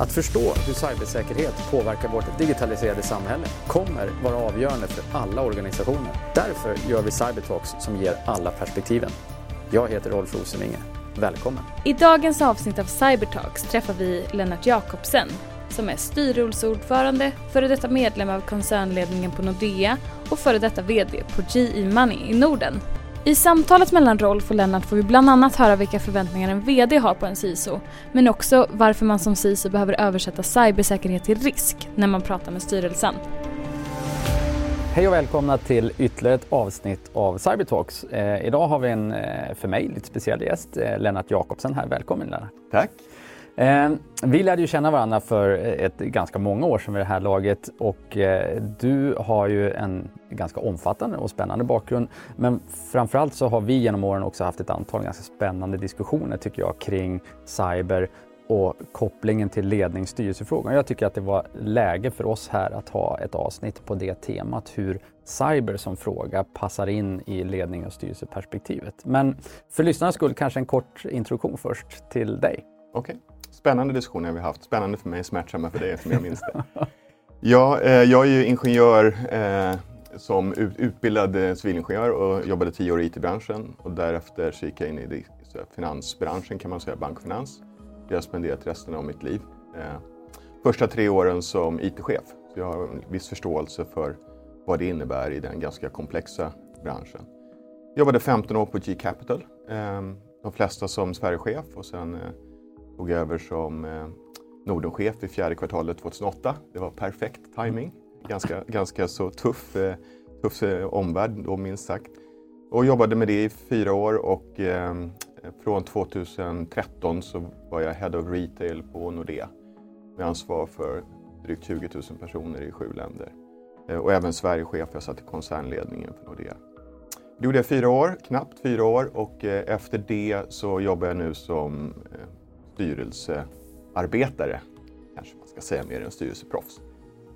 Att förstå hur cybersäkerhet påverkar vårt digitaliserade samhälle kommer vara avgörande för alla organisationer. Därför gör vi Cybertalks som ger alla perspektiven. Jag heter Rolf Rosenvinge. Välkommen! I dagens avsnitt av Cybertalks träffar vi Lennart Jakobsen som är styrelseordförande, före detta medlem av koncernledningen på Nordea och före detta VD på GE Money i Norden. I samtalet mellan Rolf och Lennart får vi bland annat höra vilka förväntningar en VD har på en CISO, men också varför man som CISO behöver översätta cybersäkerhet till risk när man pratar med styrelsen. Hej och välkomna till ytterligare ett avsnitt av Cybertalks. Eh, idag har vi en, eh, för mig, lite speciell gäst, eh, Lennart Jakobsen här. Välkommen Lennart. Tack. Eh, vi lärde ju känna varandra för ett ganska många år sedan vid det här laget och eh, du har ju en ganska omfattande och spännande bakgrund. Men framförallt så har vi genom åren också haft ett antal ganska spännande diskussioner tycker jag kring cyber och kopplingen till ledningsstyrelsefrågan. Jag tycker att det var läge för oss här att ha ett avsnitt på det temat, hur cyber som fråga passar in i ledning och styrelseperspektivet. Men för lyssnarnas skull kanske en kort introduktion först till dig. Okej. Okay. Spännande diskussioner vi haft. Spännande för mig, smärtsamma för dig som jag minns det. ja, eh, jag är ju ingenjör eh, som ut, utbildad eh, civilingenjör och jobbade tio år i IT-branschen och därefter så gick jag in i finansbranschen kan man säga, bank och finans. Det har jag spenderat resten av mitt liv. Eh, första tre åren som IT-chef. Så jag har en viss förståelse för vad det innebär i den ganska komplexa branschen. Jag jobbade 15 år på G-Capital. Eh, de flesta som Sverigechef och sen eh, Tog över som eh, Nordenchef i fjärde kvartalet 2008. Det var perfekt timing. Ganska, ganska så tuff, eh, tuff eh, omvärld då minst sagt. Och jobbade med det i fyra år och från 2013 så var jag Head of Retail på Nordea med ansvar för drygt 20 000 personer i sju länder. Och även Sverigechef, jag satt i koncernledningen för Nordea. Det gjorde jag fyra år, knappt fyra år och efter det så jobbar jag nu som styrelsearbetare, kanske man ska säga mer än styrelseproffs.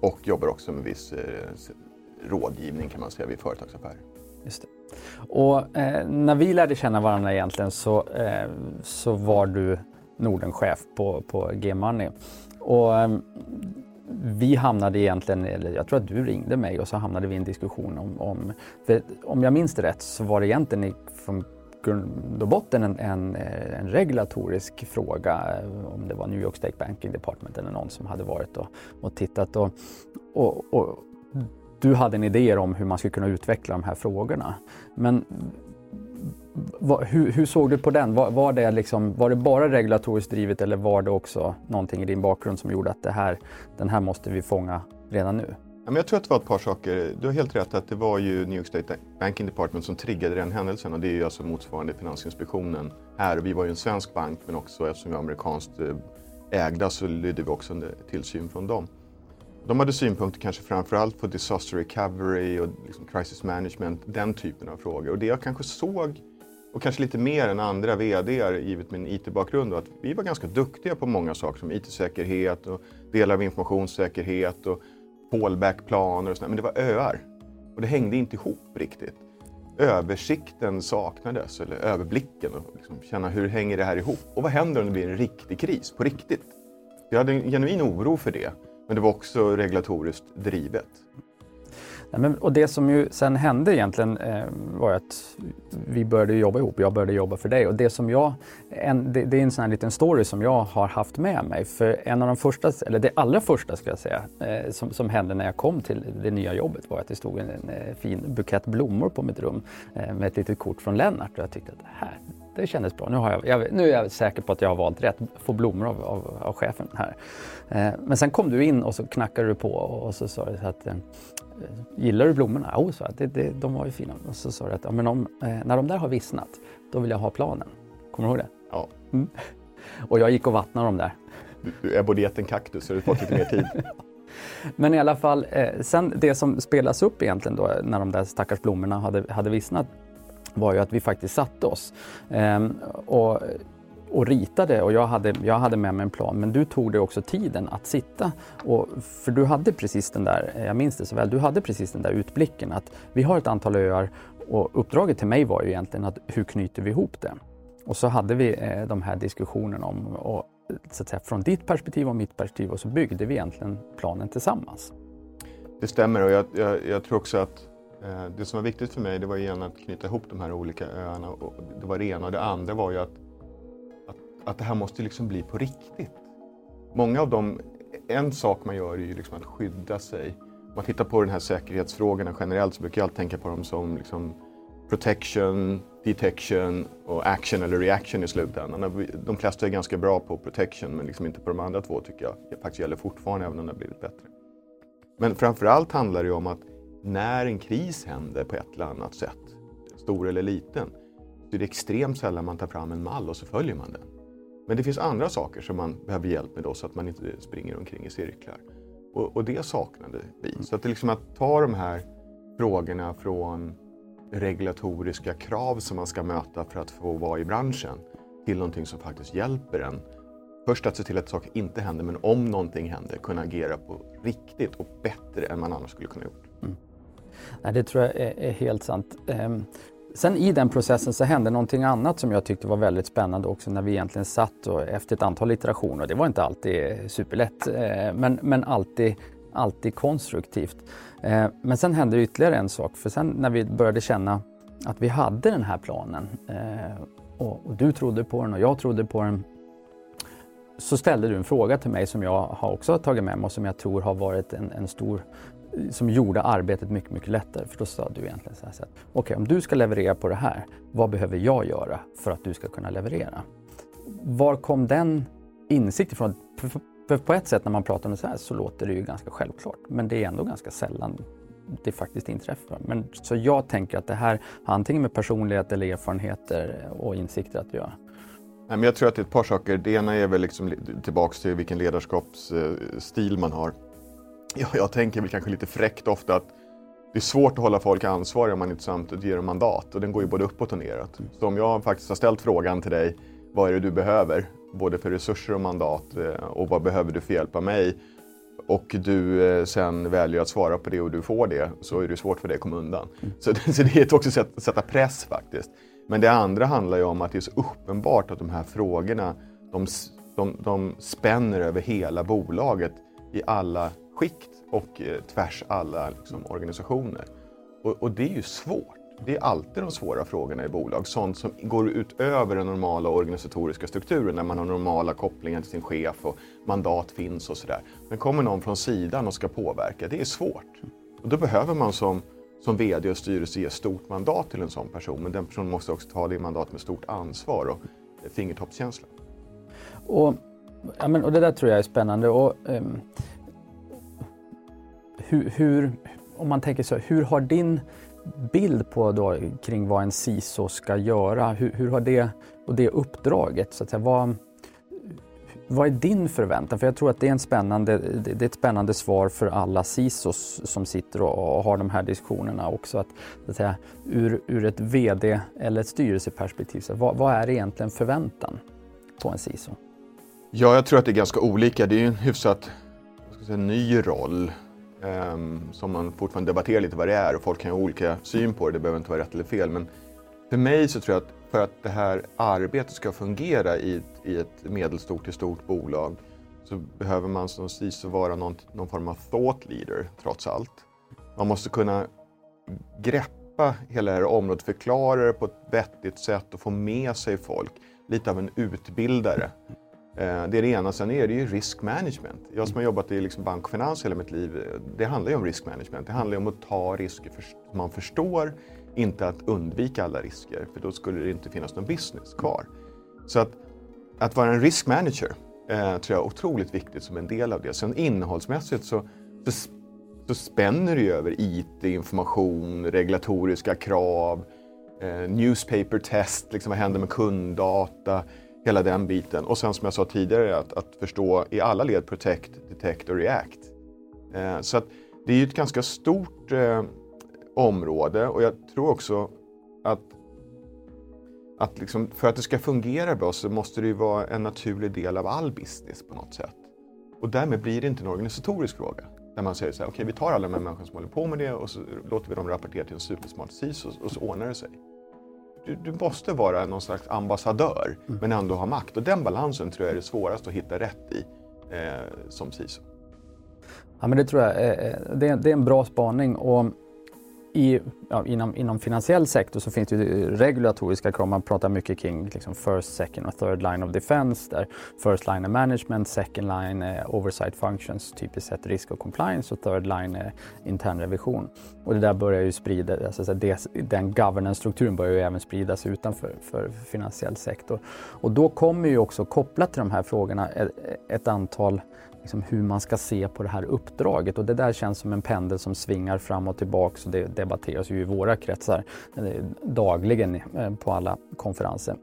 Och jobbar också med viss eh, rådgivning kan man säga vid företagsaffärer. Just det. Och eh, när vi lärde känna varandra egentligen så, eh, så var du Nordenchef på, på G-Money. Och eh, vi hamnade egentligen, eller jag tror att du ringde mig och så hamnade vi i en diskussion om, om om jag minns det rätt så var det egentligen från botten en, en, eh, en, regulatorisk fråga, eh, om det var New York State Banking Department eller någon som hade varit och, och tittat. Och, och, och, du hade en idé om hur man skulle kunna utveckla de här frågorna. Men vad, hur, hur, såg du på den? Var, var, det liksom, var det bara regulatoriskt drivet eller var det också någonting i din bakgrund som gjorde att det här, den här måste vi fånga redan nu? Jag tror att det var ett par saker. Du har helt rätt att det var ju New York State Banking Department som triggade den händelsen och det är ju alltså motsvarande Finansinspektionen här. Vi var ju en svensk bank men också eftersom vi var amerikanskt eh, ägda så lydde vi också under tillsyn från dem. De hade synpunkter kanske framförallt på disaster recovery och liksom crisis management, den typen av frågor. Och det jag kanske såg, och kanske lite mer än andra VD givet min IT-bakgrund, att vi var ganska duktiga på många saker som IT-säkerhet och delar av informationssäkerhet och fallbackplaner och sådär, men det var öar. Och det hängde inte ihop riktigt. Översikten saknades, eller överblicken, och liksom känna hur hänger det här ihop? Och vad händer om det blir en riktig kris, på riktigt? Jag hade en genuin oro för det, men det var också regulatoriskt drivet. Nej, men, och det som ju sen hände egentligen eh, var att vi började jobba ihop. Jag började jobba för dig och det som jag, en, det, det, är en sån här liten story som jag har haft med mig. För en av de första, eller det allra första ska jag säga, eh, som, som hände när jag kom till det nya jobbet var att det stod en, en, eh, fin bukett blommor på mitt rum eh, med ett litet kort från Lennart och jag tyckte att det här, det kändes bra. Nu, har jag, jag, nu är jag säker på att jag har valt rätt, få blommor av, av, av chefen här. Eh, men sen kom du in och så knackade du på och så sa du att eh, Gillar du blommorna? Jo, så det, det, de var ju fina. Och så sa du att ja, men om, eh, när de där har vissnat, då vill jag ha planen. Kommer du ihåg det? Ja. Mm. Och jag gick och vattnade dem där. Du är både gett en kaktus så du fått lite mer tid. Men i alla fall, eh, sen det som spelas upp egentligen då när de där stackars blommorna hade, hade vissnat var ju att vi faktiskt satte oss. Ehm, och och ritade och jag hade, jag hade med mig en plan men du tog dig också tiden att sitta. Och, för du hade precis den där, eh, jag minns det så väl, du hade precis den där utblicken att vi har ett antal öar och uppdraget till mig var ju egentligen att hur knyter vi ihop det? Och så hade vi eh, de här diskussionerna om och så att säga, från ditt perspektiv och mitt perspektiv och så byggde vi egentligen planen tillsammans. Det stämmer och jag, jag, jag tror också att eh, det som var viktigt för mig det var igen att knyta ihop de här olika öarna. Och det var det ena och det andra var ju att, att, det här måste liksom bli på riktigt. Många av dem, en sak man gör är ju liksom att skydda sig. Om man tittar på den här säkerhetsfrågorna generellt så brukar jag alltid tänka på dem som liksom protection, detection och action eller reaction i slutändan. De flesta är ganska bra på protection men liksom inte på de andra två tycker jag. Det faktiskt gäller fortfarande även om det har blivit bättre. Men framförallt handlar det om att när en kris händer på ett eller annat sätt, stor eller liten, så är det extremt sällan man tar fram en mall och så följer man den. Men det finns andra saker som man behöver hjälp med då så att man inte springer omkring i cirklar. Och, och det saknade vi. Så att, det liksom att ta de här frågorna från regulatoriska krav som man ska möta för att få vara i branschen till någonting som faktiskt hjälper en. Först att se till att saker inte händer, men om någonting händer, kunna agera på riktigt och bättre än man annars skulle kunna gjort. Mm. Nej, det tror jag är, är helt sant. Um, sen i den processen så hände någonting annat som jag tyckte var väldigt spännande också när vi egentligen satt och efter ett antal iterationer. Det var inte alltid superlätt, eh, men, men alltid, alltid konstruktivt. Eh, men sen hände ytterligare en sak, för sen när vi började känna att vi hade den här planen eh, och, och du trodde på den och jag trodde på den så ställde du en fråga till mig som jag har också tagit med mig och som jag tror har varit en, en stor som gjorde arbetet mycket, mycket lättare. För då sa du egentligen så här, okej okay, om du ska leverera på det här, vad behöver jag göra för att du ska kunna leverera? Var kom den insikten ifrån? För på ett sätt när man pratar om det så här så låter det ju ganska självklart, men det är ändå ganska sällan det faktiskt inträffar. Men, så jag tänker att det här har antingen med personlighet eller erfarenheter och insikter att göra. Nej, men jag tror att det är ett par saker. Det ena är väl liksom tillbaks till vilken ledarskapsstil man har. Jag, jag tänker väl kanske lite fräckt ofta att det är svårt att hålla folk ansvariga om man inte samtidigt ger dem mandat och den går ju både uppåt och neråt. Så om jag faktiskt har ställt frågan till dig, vad är det du behöver? Både för resurser och mandat eh, och vad behöver du för hjälp av mig? Och du eh, sen väljer att svara på det och du får det så är det svårt för dig att komma undan. Mm. Så, så det är också att sätta press faktiskt. Men det andra handlar ju om att det är så uppenbart att de här frågorna de, de, de spänner över hela bolaget i alla skikt och eh, tvärs alla liksom, organisationer. Och, och, det är ju svårt. Det är alltid de svåra frågorna i bolag. Sånt som går utöver den normala organisatoriska strukturen där man har normala kopplingar till sin chef och mandat finns och sådär. Men kommer någon från sidan och ska påverka, det är svårt. Och då behöver man som som VD och styrelse ge stort mandat till en sån person. Men den personen måste också ta det mandatet med stort ansvar och eh, fingertoppskänsla. Och, ja, men, och det där tror jag är spännande. Och, um, hur, hur, om man tänker så, hur har din bild på då, kring vad en CISO ska göra, hur, hur har det, och det uppdraget, så att säga, vad, vad är din förväntan? För jag tror att det är, en spännande, det är ett spännande svar för alla CISOs som sitter och har de här diskussionerna också. Att, att säga, ur, ur ett VD eller ett styrelseperspektiv, så vad, vad är egentligen förväntan på en CISO? Ja, jag tror att det är ganska olika. Det är ju en hyfsat säga, ny roll Ehm, som man fortfarande debatterar lite vad det är och folk kan ha olika syn på det. Det behöver inte vara rätt eller fel. Men för mig så tror jag att för att det här arbetet ska fungera i, i ett medelstort till stort bolag så behöver man som CISO vara någon, någon form av thought leader trots allt. Man måste kunna greppa hela det här området, förklara det på ett vettigt sätt och få med sig folk. Lite av en utbildare. Eh, det är det ena. Sen är det ju risk management. Jag som har jobbat i liksom bank och finans hela mitt liv, eh, det handlar ju om risk management. Det handlar ju om att ta risker som man förstår inte att undvika alla risker, för då skulle det inte finnas någon business kvar. Så att, att vara en risk manager eh, tror jag är otroligt viktigt som en del av det. Sen innehållsmässigt så, så, så spänner det ju över IT, information, regulatoriska krav, eh, newspaper test, liksom vad händer med kunddata, hela den biten. Och sen som jag sa tidigare, att, att förstå i alla led protect, detect och react. Eh, så att det är ju ett ganska stort eh, område och jag tror också att, att liksom, för att det ska fungera bra så måste det ju vara en naturlig del av all business på något sätt. Och därmed blir det inte en organisatorisk fråga. Där man säger så här, okej okay, vi tar alla de här människorna som håller på med det och så låter vi dem rapportera till en supersmart CISO och så ordnar det sig du, du måste vara någon slags ambassadör mm. men ändå ha makt. Och den balansen tror jag är det svåraste att hitta rätt i eh, som CISO. Ja, men det tror jag det är, det är en bra spaning. Och i, ja, inom, inom finansiell sektor så finns det ju regulatoriska krav. Man pratar mycket kring liksom first, second och third line of defense. Där first line är management, second line är oversight functions, typiskt sett risk och compliance och third line är intern revision. Och det där börjar ju sprida, alltså det, den governance-strukturen börjar ju även spridas utanför för finansiell sektor. Och då kommer ju också kopplat till de här frågorna ett, ett antal liksom hur man ska se på det här uppdraget. Och det där känns som en pendel som svingar fram och tillbaka och det debatteras ju i våra kretsar eh, dagligen eh, på alla konferenser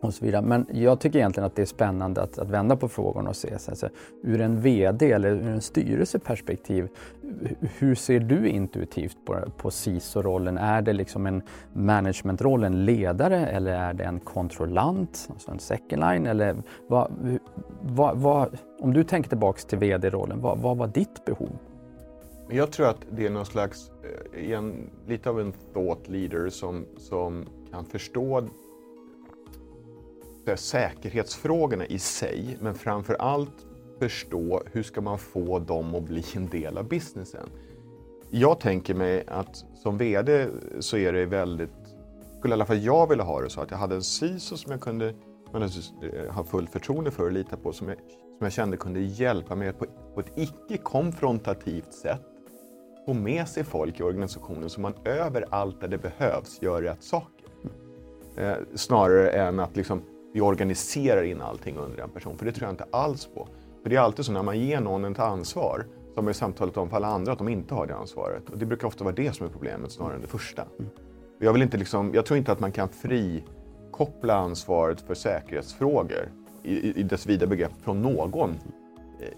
och så vidare. Men jag tycker egentligen att det är spännande att, att vända på frågan och se alltså, ur en VD eller ur en styrelseperspektiv. Hur ser du intuitivt på, på CISO-rollen? Är det liksom en managementroll, en ledare eller är det en kontrollant, alltså en second line? Eller vad, vad, vad, om du tänker tillbaks till VD-rollen, vad, vad var ditt behov? Jag tror att det är någon slags, eh, en, lite av en thought leader som, som kan förstå eh, säkerhetsfrågorna i sig, men framför allt förstå hur ska man få dem att bli en del av businessen. Jag tänker mig att som VD så är det väldigt, skulle i alla fall jag vilja ha det så, att jag hade en CISO som jag kunde eh, ha fullt förtroende för och lita på, som jag, som jag kände kunde hjälpa mig på, på ett icke-konfrontativt sätt få med sig folk i organisationen så man överallt där det behövs gör rätt saker. Eh, snarare än att liksom vi organiserar in allting under en person. För det tror jag inte alls på. För det är alltid så när man ger någon ett ansvar så har man ju samtalat om för alla andra att de inte har det ansvaret. Och det brukar ofta vara det som är problemet snarare än det första. Jag, vill inte liksom, jag tror inte att man kan frikoppla ansvaret för säkerhetsfrågor i, i dess vida begrepp från någon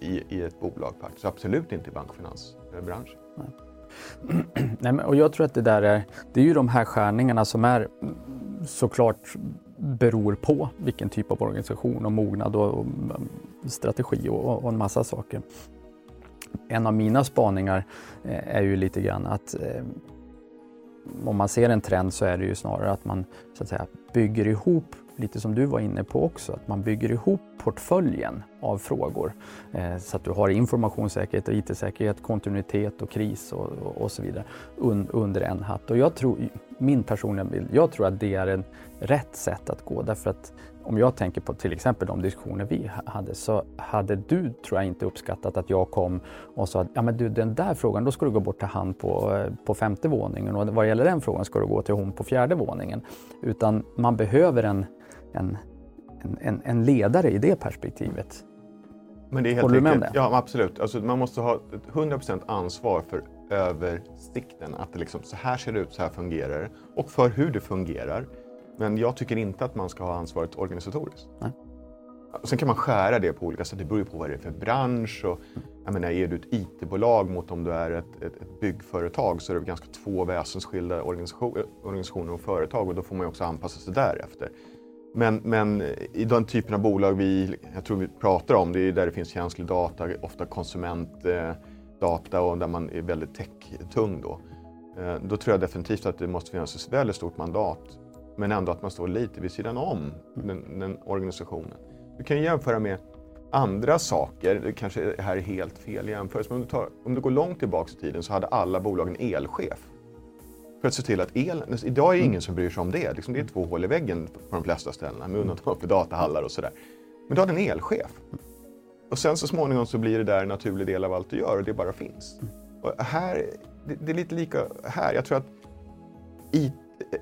i, i ett bolag faktiskt. Absolut inte i bankfinansbranschen. Nej, och jag tror att det där är, det är ju de här skärningarna som är såklart beror på vilken typ av organisation och mognad och, och strategi och, och, en massa saker. En av mina spaningar eh, är ju lite grann att eh, om man ser en trend så är det ju snarare att man så att säga, bygger ihop lite som du var inne på också, att man bygger ihop portföljen av frågor. Eh, så att du har informationssäkerhet och IT-säkerhet, kontinuitet och kris och, och, och så vidare un, under en hatt. Och jag tror, min personliga bild, jag tror att det är en rätt sätt att gå därför att om jag tänker på till exempel de diskussioner vi hade så hade du, tror jag, inte uppskattat att jag kom och sa att ja, men du, den där frågan, då ska du gå bort till han på, på femte våningen och vad gäller den frågan ska du gå till hon på fjärde våningen. Utan man behöver en en, en, en ledare i det perspektivet. Men det är helt Håller du med om det? Ja, absolut. Alltså, man måste ha 100% ansvar för översikten. Att det liksom, så här ser det ut, så här fungerar det. Och för hur det fungerar. Men jag tycker inte att man ska ha ansvaret organisatoriskt. Nej. Sen kan man skära det på olika sätt. Det beror ju på vad det är för bransch. Och, jag menar, är du ett IT-bolag mot om du är ett, ett, ett byggföretag så är det ganska två väsensskilda organisationer och företag och då får man också anpassa sig därefter. Men, men i den typen av bolag vi, jag tror vi pratar om, det är där det finns känslig data, ofta konsumentdata och där man är väldigt tech-tung då. Eh, då tror jag definitivt att det måste finnas ett väldigt stort mandat, men ändå att man står lite vid sidan om den, den organisationen. Du kan jämföra med andra saker, det kanske här är helt fel jämförelse, men om du, tar, om du går långt tillbaka i tiden så hade alla bolag en elchef. För att se till att elen... Alltså idag är det ingen som bryr sig om det. Liksom, det är två hål i väggen på de flesta ställena med undantag för datahallar och sådär. Men du hade en elchef. Och sen så småningom så blir det där en naturlig del av allt du gör och det bara finns. Och här, det, det är lite lika här. Jag tror att IT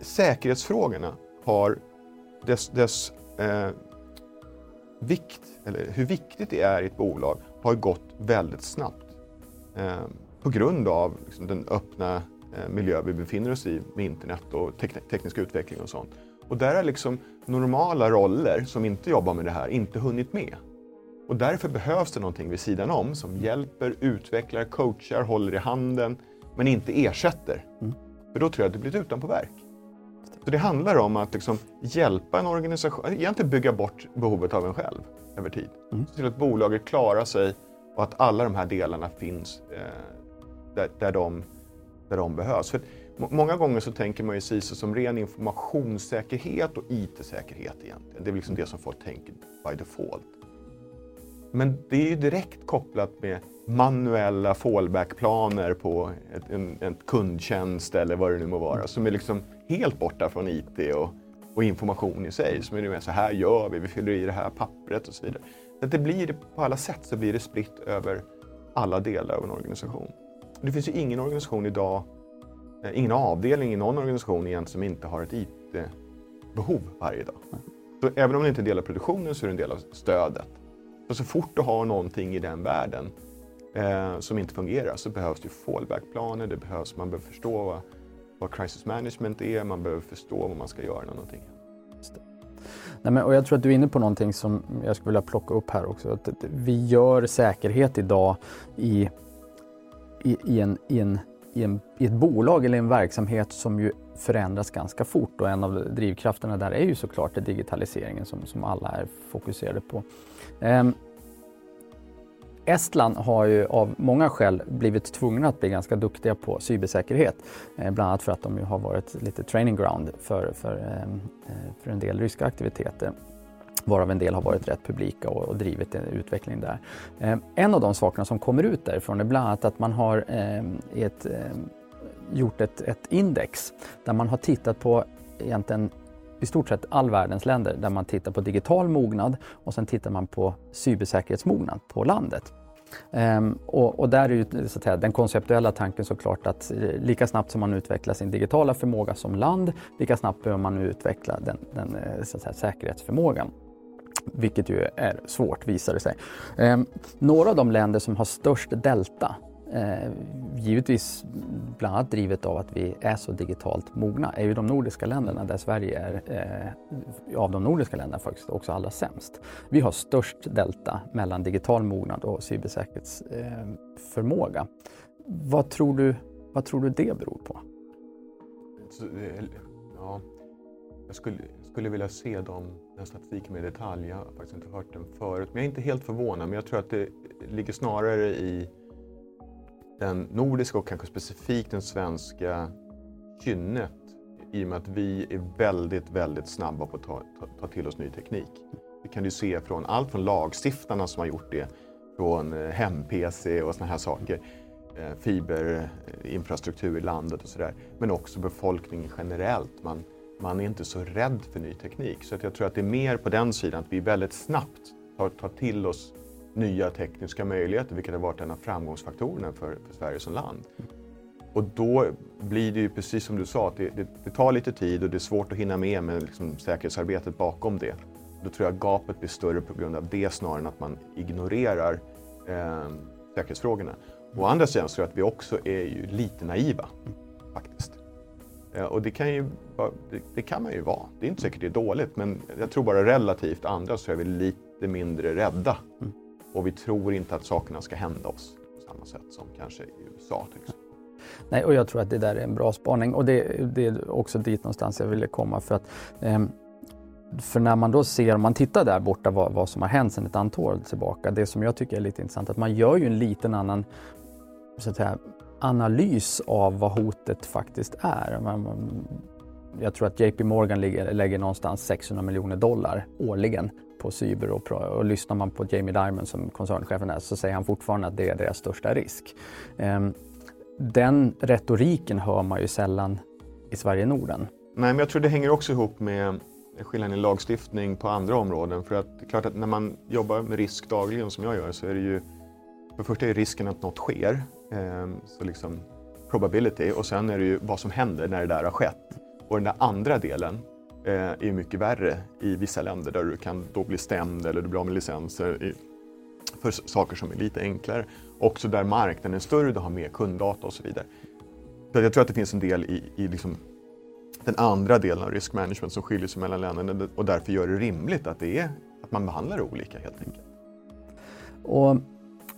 säkerhetsfrågorna har dess, dess eh, vikt, eller hur viktigt det är i ett bolag, har gått väldigt snabbt. Eh, på grund av liksom, den öppna Eh, miljö vi befinner oss i med internet och tek teknisk utveckling och sånt. Och där har liksom normala roller som inte jobbar med det här inte hunnit med. Och därför behövs det någonting vid sidan om som hjälper, utvecklar, coachar, håller i handen men inte ersätter. Mm. För då tror jag att det blir ett utanpåverk. Så det handlar om att liksom hjälpa en organisation, egentligen bygga bort behovet av en själv över tid. Mm. Se till att bolaget klarar sig och att alla de här delarna finns eh, där, där de där de behövs. För Många gånger så tänker man ju CISO som ren informationssäkerhet och IT-säkerhet egentligen. Det är liksom det som folk tänker by default. Men det är ju direkt kopplat med manuella fallback-planer på ett, en, en kundtjänst eller vad det nu må vara som är liksom helt borta från IT och, och information i sig. Som är det med så här gör vi, vi fyller i det här pappret och så vidare. Så det blir, på alla sätt så blir det spritt över alla delar av en organisation. Det finns ju ingen organisation idag, eh, ingen avdelning i någon organisation egentligen som inte har ett IT-behov varje dag. Så även om det inte är en del av produktionen så är det en del av stödet. Så, så fort du har någonting i den världen eh, som inte fungerar så behövs det fallback-planer, det behövs, man behöver förstå vad, vad crisis management är, man behöver förstå vad man ska göra när någonting Nej, men, och jag tror att du är inne på någonting som jag skulle vilja plocka upp här också. Att, vi gör säkerhet idag i, i, i, en, i, en, i, en, i ett bolag eller en verksamhet som ju förändras ganska fort och en av drivkrafterna där är ju såklart digitaliseringen som, som alla är fokuserade på. Ehm, Estland har ju av många skäl blivit tvungna att bli ganska duktiga på cybersäkerhet. Eh, bland annat för att de ju har varit lite training ground för, för, ehm, eh, för en del ryska aktiviteter varav en del har varit rätt publika och, och drivit en utveckling där. Ehm, en av de sakerna som kommer ut därifrån är bland annat att man har ehm, ett, gjort ett, ett, index där man har tittat på egentligen i stort sett all världens länder där man tittar på digital mognad och sen tittar man på cybersäkerhetsmognad på landet. Um, och, och, där är ju så att säga, den konceptuella tanken såklart att eh, lika snabbt som man utvecklar sin digitala förmåga som land, lika snabbt behöver man utveckla den, den eh, så att säga, säkerhetsförmågan. Vilket ju är svårt visar det sig. Um, några av de länder som har störst delta Eh, givetvis bland annat drivet av att vi är så digitalt mogna är ju de nordiska länderna där Sverige är eh, av de nordiska länderna faktiskt också allra sämst. Vi har störst delta mellan digital mognad och cybersäkerhetsförmåga. Eh, vad, tror du, vad tror du det beror på? Eh, ja, jag skulle, skulle vilja se dem, den statistiken mer i detalj. Jag har faktiskt inte hört den förut. Men jag är inte helt förvånad. Men jag tror att det ligger snarare i den nordiska och kanske specifikt den svenska kynnet i och med att vi är väldigt, väldigt snabba på att ta, ta, ta till oss ny teknik. Det kan du se från allt från lagstiftarna som har gjort det, från eh, hem-PC och sådana här saker, eh, fiberinfrastruktur i landet och sådär, men också befolkningen generellt. Man, man är inte så rädd för ny teknik. Så att jag tror att det är mer på den sidan, att vi väldigt snabbt tar, tar till oss nya tekniska möjligheter, vilket har varit en av framgångsfaktorerna för, för Sverige som land. Och då blir det ju precis som du sa, att det, det, det tar lite tid och det är svårt att hinna med med liksom säkerhetsarbetet bakom det. Då tror jag gapet blir större på grund av det snarare än att man ignorerar eh, säkerhetsfrågorna. Å andra sidan så tror jag att vi också är ju lite naiva, faktiskt. Eh, och det kan, ju, det, det, kan man ju vara. Det är inte säkert det är dåligt, men jag tror bara relativt andra så är vi lite mindre rädda. Mm. Och vi tror inte att sakerna ska hända oss på samma sätt som kanske i USA. Nej, och jag tror att det där är en bra spaning och det, det är också dit någonstans jag ville komma för att eh, för när man då ser, om man tittar där borta vad, vad som har hänt sedan ett antal år tillbaka, det som jag tycker är lite intressant, att man gör ju en liten annan så att säga, analys av vad hotet faktiskt är. Man, jag tror att JP Morgan lägger, lägger någonstans 600 miljoner dollar årligen på cyber och, och lyssnar man på Jamie Dimon som koncernchefen är så säger han fortfarande att det är deras största risk. Ehm, den retoriken hör man ju sällan i Sverige och Norden. Nej, men jag tror det hänger också ihop med skillnaden i lagstiftning på andra områden. För att det är klart att när man jobbar med risk dagligen som jag gör så är det ju för det första är risken att något sker, ehm, så liksom probability och sen är det ju vad som händer när det där har skett. Och den där andra delen Eh, är mycket värre i vissa länder där du kan då bli stämd eller du blir av med licenser för saker som är lite enklare. Också där marknaden är större, du har mer kunddata och så vidare. Så jag tror att det finns en del i, i liksom den andra delen av risk management som skiljer sig mellan länderna och därför gör det rimligt att, det är, att man behandlar det olika helt enkelt. Och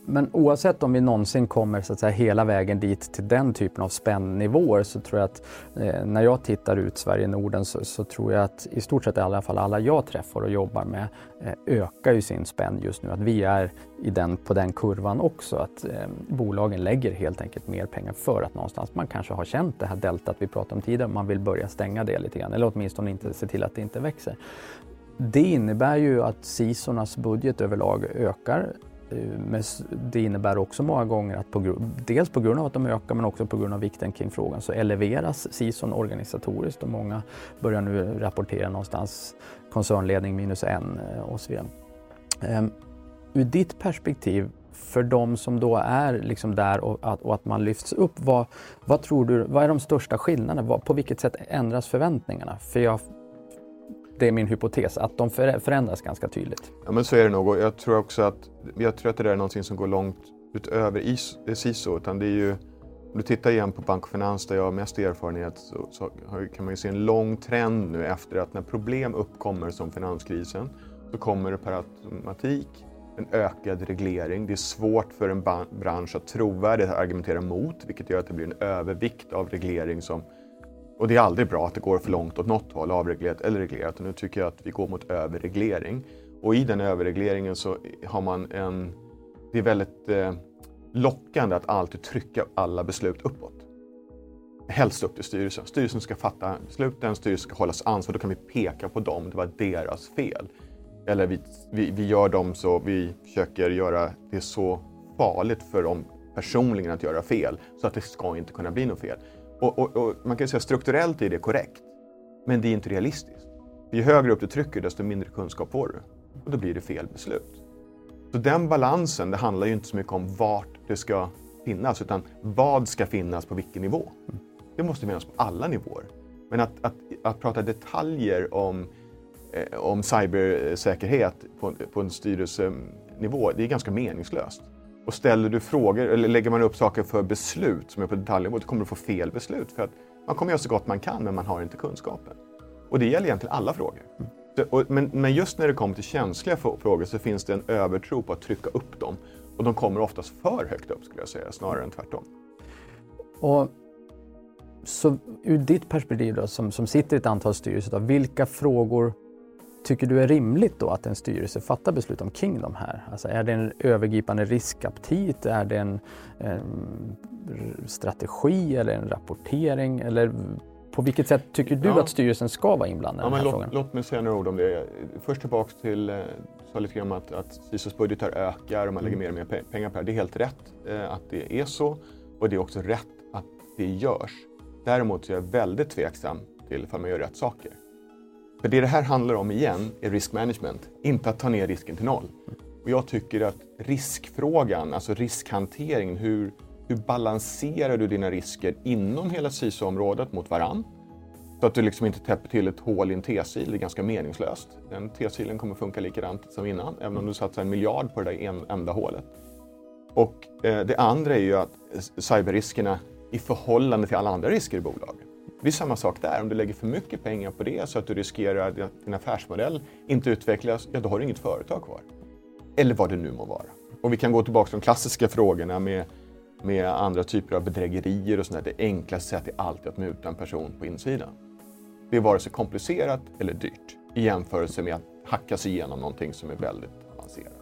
men oavsett om vi någonsin kommer så att säga, hela vägen dit till den typen av spännivåer så tror jag att eh, när jag tittar ut Sverige-Norden så, så, tror jag att i stort sett i alla fall alla jag träffar och jobbar med eh, ökar ju sin spänn just nu. Att vi är i den, på den kurvan också. Att eh, bolagen lägger helt enkelt mer pengar för att någonstans man kanske har känt det här deltat vi pratade om tidigare. Man vill börja stänga det lite grann eller åtminstone inte se till att det inte växer. Det innebär ju att CISORnas budget överlag ökar Eh, men det innebär också många gånger att på, dels på grund av att de ökar men också på grund av vikten kring frågan så eleveras SISON organisatoriskt och många börjar nu rapportera någonstans koncernledning minus en eh, och så vidare. Ehm, ur ditt perspektiv för de som då är liksom där och att, och att man lyfts upp, vad, vad, tror du, vad är de största skillnaderna? På vilket sätt ändras förväntningarna? För jag det är min hypotes, att de förändras ganska tydligt. Ja men så är det nog och jag tror också att, jag tror att det där är någonting som går långt utöver SISO. Utan det är ju, om du tittar igen på Bank och Finans där jag har mest erfarenhet så, så kan man ju se en lång trend nu efter att när problem uppkommer som finanskrisen så kommer det per automatik en ökad reglering. Det är svårt för en bransch att trovärdigt argumentera mot vilket gör att det blir en övervikt av reglering som och det är aldrig bra att det går för långt åt något håll, avreglerat eller reglerat. Och nu tycker jag att vi går mot överreglering. Och i den överregleringen så har man en... Det är väldigt eh, lockande att alltid trycka alla beslut uppåt. Helst upp till styrelsen. Styrelsen ska fatta besluten, styrelsen ska hållas ansvar. Då kan vi peka på dem, det var deras fel. Eller vi, vi, vi gör dem så, vi försöker göra det så farligt för dem personligen att göra fel så att det ska inte kunna bli något fel. Och, och, och, man kan säga strukturellt är det korrekt, men det är inte realistiskt. Ju högre upp du trycker, desto mindre kunskap får du. Och då blir det fel beslut. Så den balansen, det handlar ju inte så mycket om vart det ska finnas, utan vad ska finnas på vilken nivå. Det måste finnas på alla nivåer. Men att, att, att prata detaljer om, eh, om cybersäkerhet på, på en styrelsenivå, det är ganska meningslöst. Och ställer du frågor eller lägger man upp saker för beslut som är på detaljnivå, då kommer du få fel beslut. För att man kommer göra så gott man kan, men man har inte kunskapen. Och det gäller egentligen alla frågor. Mm. Men, men just när det kommer till känsliga frågor så finns det en övertro på att trycka upp dem. Och de kommer oftast för högt upp skulle jag säga, snarare än tvärtom. Och så ur ditt perspektiv då, som, som sitter i ett antal styrelser, då, vilka frågor tycker du är rimligt då att en styrelse fattar beslut omkring de här? Alltså är det en övergripande riskaptit? Är det en, en strategi eller en rapportering? Eller på vilket sätt tycker du ja. att styrelsen ska vara inblandad ja, i den här låt, frågan? Låt mig säga några ord om det. Först tillbaks till, eh, sa lite grann att, att SISOs budgetar ökar och man lägger mm. mer och mer pengar på det. Det är helt rätt eh, att det är så och det är också rätt att det görs. Däremot är jag väldigt tveksam till om man gör rätt saker. För det det här handlar om igen är risk management, inte att ta ner risken till noll. Och jag tycker att riskfrågan, alltså riskhanteringen, hur, hur balanserar du dina risker inom hela CISO-området mot varann? Så att du liksom inte täpper till ett hål i en T-sil, det är ganska meningslöst. Den T-silen kommer funka likadant som innan, även om du satsar en miljard på det där en, enda hålet. Och eh, det andra är ju att eh, cyberriskerna i förhållande till alla andra risker i bolaget det är samma sak där. Om du lägger för mycket pengar på det så att du riskerar att din affärsmodell inte utvecklas, ja då har du inget företag kvar. Eller vad det nu må vara. Och vi kan gå tillbaka till de klassiska frågorna med, med andra typer av bedrägerier och sånt där. Det enklaste sättet är alltid att muta en person på insidan. Det är vare sig komplicerat eller dyrt i jämförelse med att hacka sig igenom någonting som är väldigt avancerat.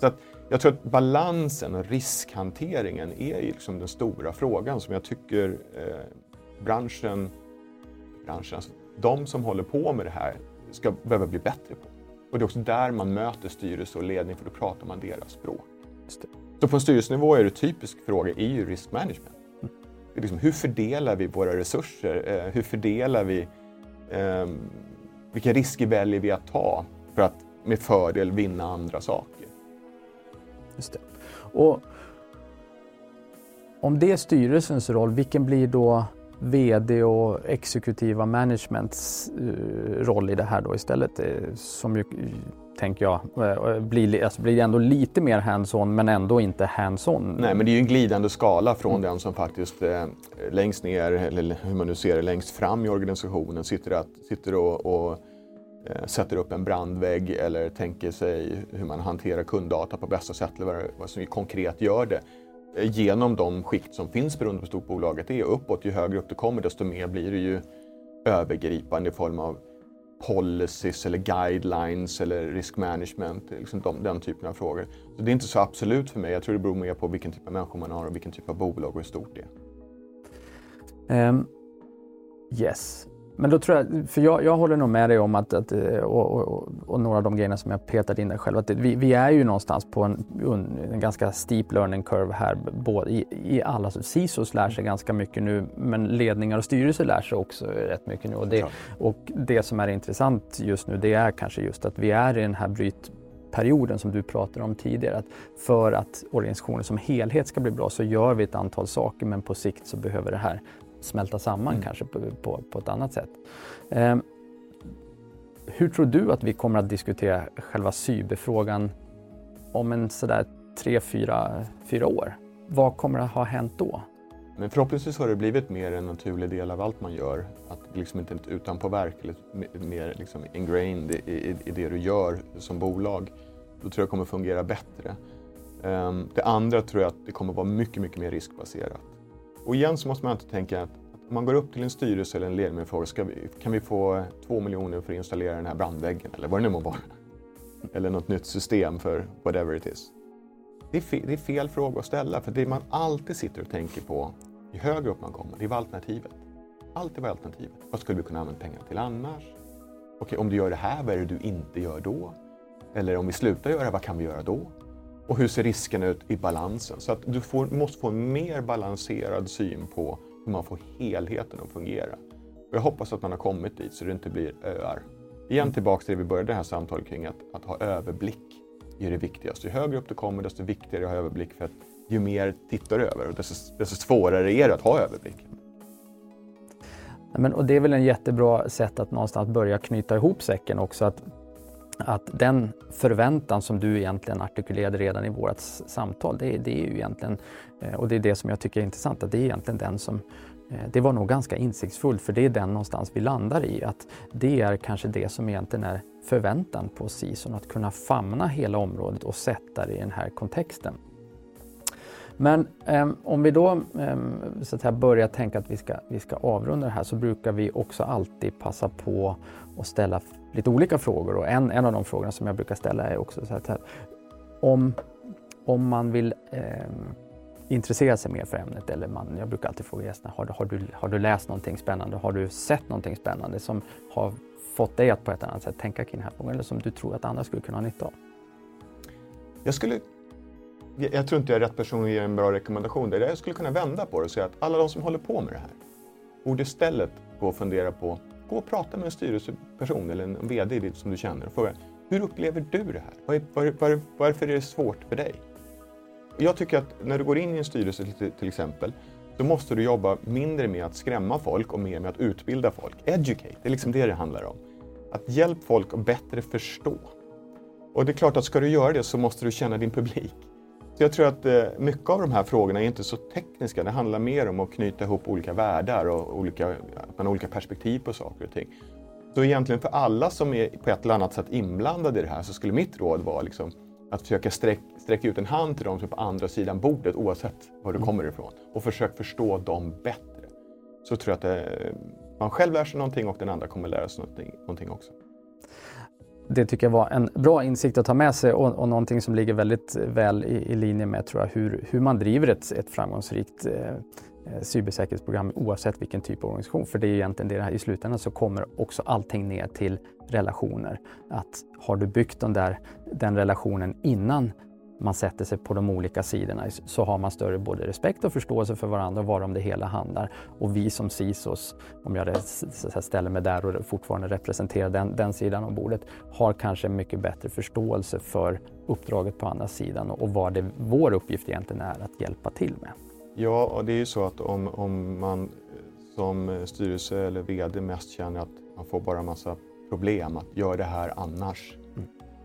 Så att jag tror att balansen och riskhanteringen är liksom den stora frågan som jag tycker eh, branschen, branschen alltså, de som håller på med det här ska behöva bli bättre på. Och det är också där man möter styrelse och ledning för då pratar man deras språk. Så på en styrelsenivå är det typisk fråga är ju risk management. Det är liksom, hur fördelar vi våra resurser? Eh, hur fördelar vi eh, vilka risker väljer vi att ta för att med fördel vinna andra saker? Just det. Och om det är styrelsens roll, vilken blir då VD och exekutiva managements eh, roll i det här då istället. Eh, som ju, tänker jag, eh, blir, alltså blir ändå lite mer hands-on men ändå inte hands-on. Nej, men det är ju en glidande skala från mm. den som faktiskt eh, längst ner, eller hur man nu ser det, längst fram i organisationen sitter, att, sitter och, och eh, sätter upp en brandvägg eller tänker sig hur man hanterar kunddata på bästa sätt eller vad som konkret gör det Eh, genom de skikt som finns beroende på hur stort bolaget är. Uppåt, ju högre upp du kommer desto mer blir det ju övergripande i form av policies eller guidelines eller risk management, liksom de, den typen av frågor. Så det är inte så absolut för mig. Jag tror det beror mer på vilken typ av människor man har och vilken typ av bolag och hur stort det är. Um, yes. Men då tror jag, för jag, jag håller nog med dig om att, att och, och, och, några av de grejerna som jag petade in där själv, att vi, vi är ju någonstans på en, en ganska steep learning curve här. Både i, i alla, CISOs lär sig ganska mycket nu, men ledningar och styrelser lär sig också rätt mycket nu. Och det, och det som är intressant just nu, det är kanske just att vi är i den här brytperioden som du pratade om tidigare. Att för att organisationen som helhet ska bli bra så gör vi ett antal saker men på sikt så behöver det här smälta samman mm. kanske på, på, på, ett annat sätt. Eh, hur tror du att vi kommer att diskutera själva cyberfrågan om en sådär tre, fyra, fyra år? Vad kommer att ha hänt då? Men förhoppningsvis har det blivit mer en naturlig del av allt man gör. Att liksom inte ett utanpåverk eller mer liksom ingrained i, i, i, det du gör som bolag. Då tror jag kommer fungera bättre. Um, det andra tror jag att det kommer vara mycket, mycket mer riskbaserat. Och igen så måste man inte tänka att om man går upp till en styrelse eller en ledning och frågar vi, kan vi få två miljoner för att installera den här brandväggen eller vad det nu må vara. Eller något nytt system för whatever it is. Det är, fel, det är fel fråga att ställa för det man alltid sitter och tänker på ju högre upp man kommer, det är vad alternativet. Alltid vad alternativet. Vad skulle vi kunna använda pengarna till annars? Okej, om du gör det här, vad är det du inte gör då? Eller om vi slutar göra det, vad kan vi göra då? Och hur ser riskerna ut i balansen? Så att du får, måste få en mer balanserad syn på hur man får helheten att fungera. Och jag hoppas att man har kommit dit så det inte blir öar. Igen mm. tillbaka till det vi började det här samtalet kring, att, att ha överblick är det viktigaste. Ju högre upp du kommer desto viktigare att ha överblick för att ju mer tittar du över och desto, desto svårare är det att ha överblick. Men, och det är väl en jättebra sätt att någonstans börja knyta ihop säcken också. Att att den förväntan som du egentligen artikulerade redan i vårt samtal, det, det, är ju egentligen, eh, och det är det som jag tycker är intressant, att det är egentligen den som eh, det var nog ganska insiktsfullt för det är den någonstans vi landar i. Att det är kanske det som egentligen är förväntan på SISON, att kunna famna hela området och sätta det i den här kontexten. Men eh, om vi då eh, så att säga, börjar tänka att vi ska, vi ska avrunda det här så brukar vi också alltid passa på och ställa lite olika frågor. Och en, en av de frågorna som jag brukar ställa är också så här, om, om man vill eh, intressera sig mer för ämnet eller man, jag brukar alltid fråga gästerna, har, har, du, har du läst någonting spännande? Har du sett någonting spännande som har fått dig att på ett annat sätt tänka kring den här frågan eller som du tror att andra skulle kunna ha nytta av? Jag skulle jag tror inte jag är rätt person att ge en bra rekommendation. där. jag skulle kunna vända på det och säga att alla de som håller på med det här borde istället gå och fundera på, gå och prata med en styrelseperson eller en VD som du känner och fråga, hur upplever du det här? Var, var, var, varför är det svårt för dig? Jag tycker att när du går in i en styrelse till, till exempel, då måste du jobba mindre med att skrämma folk och mer med att utbilda folk. Educate, det är liksom det det handlar om. Att hjälpa folk att bättre förstå. Och det är klart att ska du göra det så måste du känna din publik. Så jag tror att eh, mycket av de här frågorna är inte så tekniska. Det handlar mer om att knyta ihop olika världar och olika, att man har olika perspektiv på saker och ting. Så egentligen för alla som är på ett eller annat sätt inblandade i det här så skulle mitt råd vara liksom att försöka sträck, sträcka ut en hand till dem som är på andra sidan bordet oavsett var du mm. kommer ifrån och försök förstå dem bättre. Så tror jag att det, man själv lär sig någonting och den andra kommer lära sig någonting, någonting också det tycker jag var en bra insikt att ta med sig och, och någonting som ligger väldigt eh, väl i, i linje med tror jag, hur, hur man driver ett, ett framgångsrikt eh, eh cybersäkerhetsprogram oavsett vilken typ av organisation. För det är egentligen det här, i slutändan så kommer också allting ner till relationer. Att har du byggt den, där, den relationen innan man sätter sig på de olika sidorna så har man större både respekt och förståelse för varandra och varom det hela handlar. Och vi som CISOs, om jag ställer mig där och fortfarande representerar den, den sidan av bordet, har kanske mycket bättre förståelse för uppdraget på andra sidan och vad det, vår uppgift egentligen är att hjälpa till med. Ja, och det är ju så att om, om man eh, som eh, styrelse eller VD mest känner att man får bara massa problem, att göra det här annars,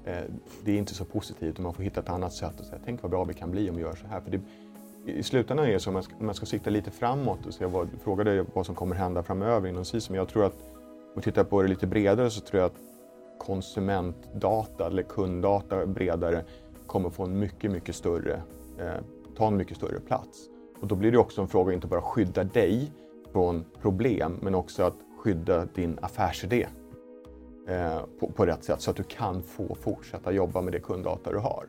Eh, det är inte så positivt och man får hitta ett annat sätt och säga tänk vad bra vi kan bli om vi gör så här. För det, I slutändan är det så att man ska, man ska sikta lite framåt och se vad, fråga dig vad som kommer hända framöver inom SISU, Men jag tror att om vi tittar på det lite bredare så tror jag att konsumentdata eller kunddata bredare kommer få en mycket, mycket större, eh, ta en mycket större plats. Och då blir det också en fråga att inte bara skydda dig från problem, men också att skydda din affärsidé eh, på, på rätt sätt så att du kan få fortsätta jobba med det kunddata du har.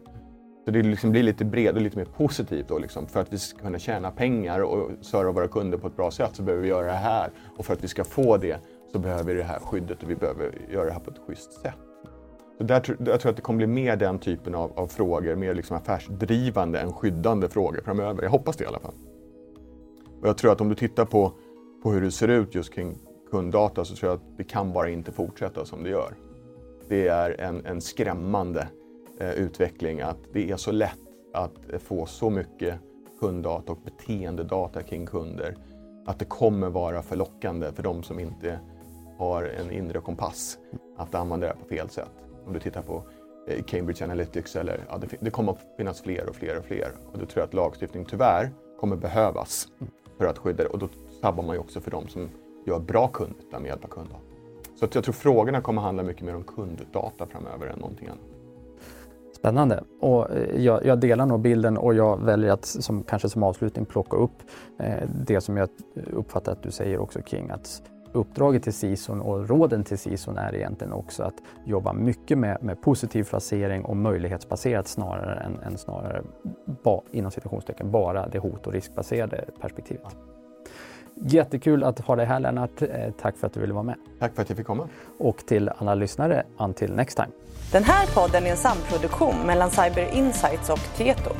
Så det liksom blir lite bredare och lite mer positivt då liksom. För att vi ska kunna tjäna pengar och serva våra kunder på ett bra sätt så behöver vi göra det här. Och för att vi ska få det så behöver vi det här skyddet och vi behöver göra det här på ett schysst sätt. Så där, jag tror att det kommer bli mer den typen av, av frågor, mer liksom affärsdrivande än skyddande frågor framöver. Jag hoppas det i alla fall. Och jag tror att om du tittar på, på hur det ser ut just kring kunddata så tror jag att det kan bara inte fortsätta som det gör. Det är en, en skrämmande eh, utveckling att det är så lätt att få så mycket kunddata och beteendedata kring kunder att det kommer vara förlockande för de som inte har en inre kompass att använda det här på fel sätt. Om du tittar på eh, Cambridge Analytics eller ja, det, det kommer att finnas fler och fler och fler och då tror jag att lagstiftning tyvärr kommer behövas för att skydda det och då sabbar man ju också för de som gör bra kundnytta med hjälp av kunddata. Så att jag tror frågorna kommer handla mycket mer om kunddata framöver än någonting annat. Spännande. Och eh, jag, jag, delar nog bilden och jag väljer att som, kanske som avslutning plocka upp eh, det som jag uppfattar att du säger också kring att uppdraget till CISON och råden till CISON är egentligen också att jobba mycket med, med positiv placering och möjlighetsbaserat snarare än, än snarare ba, inom citationstecken bara det hot och riskbaserade perspektivet. Jättekul att ha dig här Lennart. Eh, tack för att du ville vara med. Tack för att jag fick komma. Och till alla lyssnare, until next time. Den här podden är en samproduktion mellan Cyber Insights och Tieto.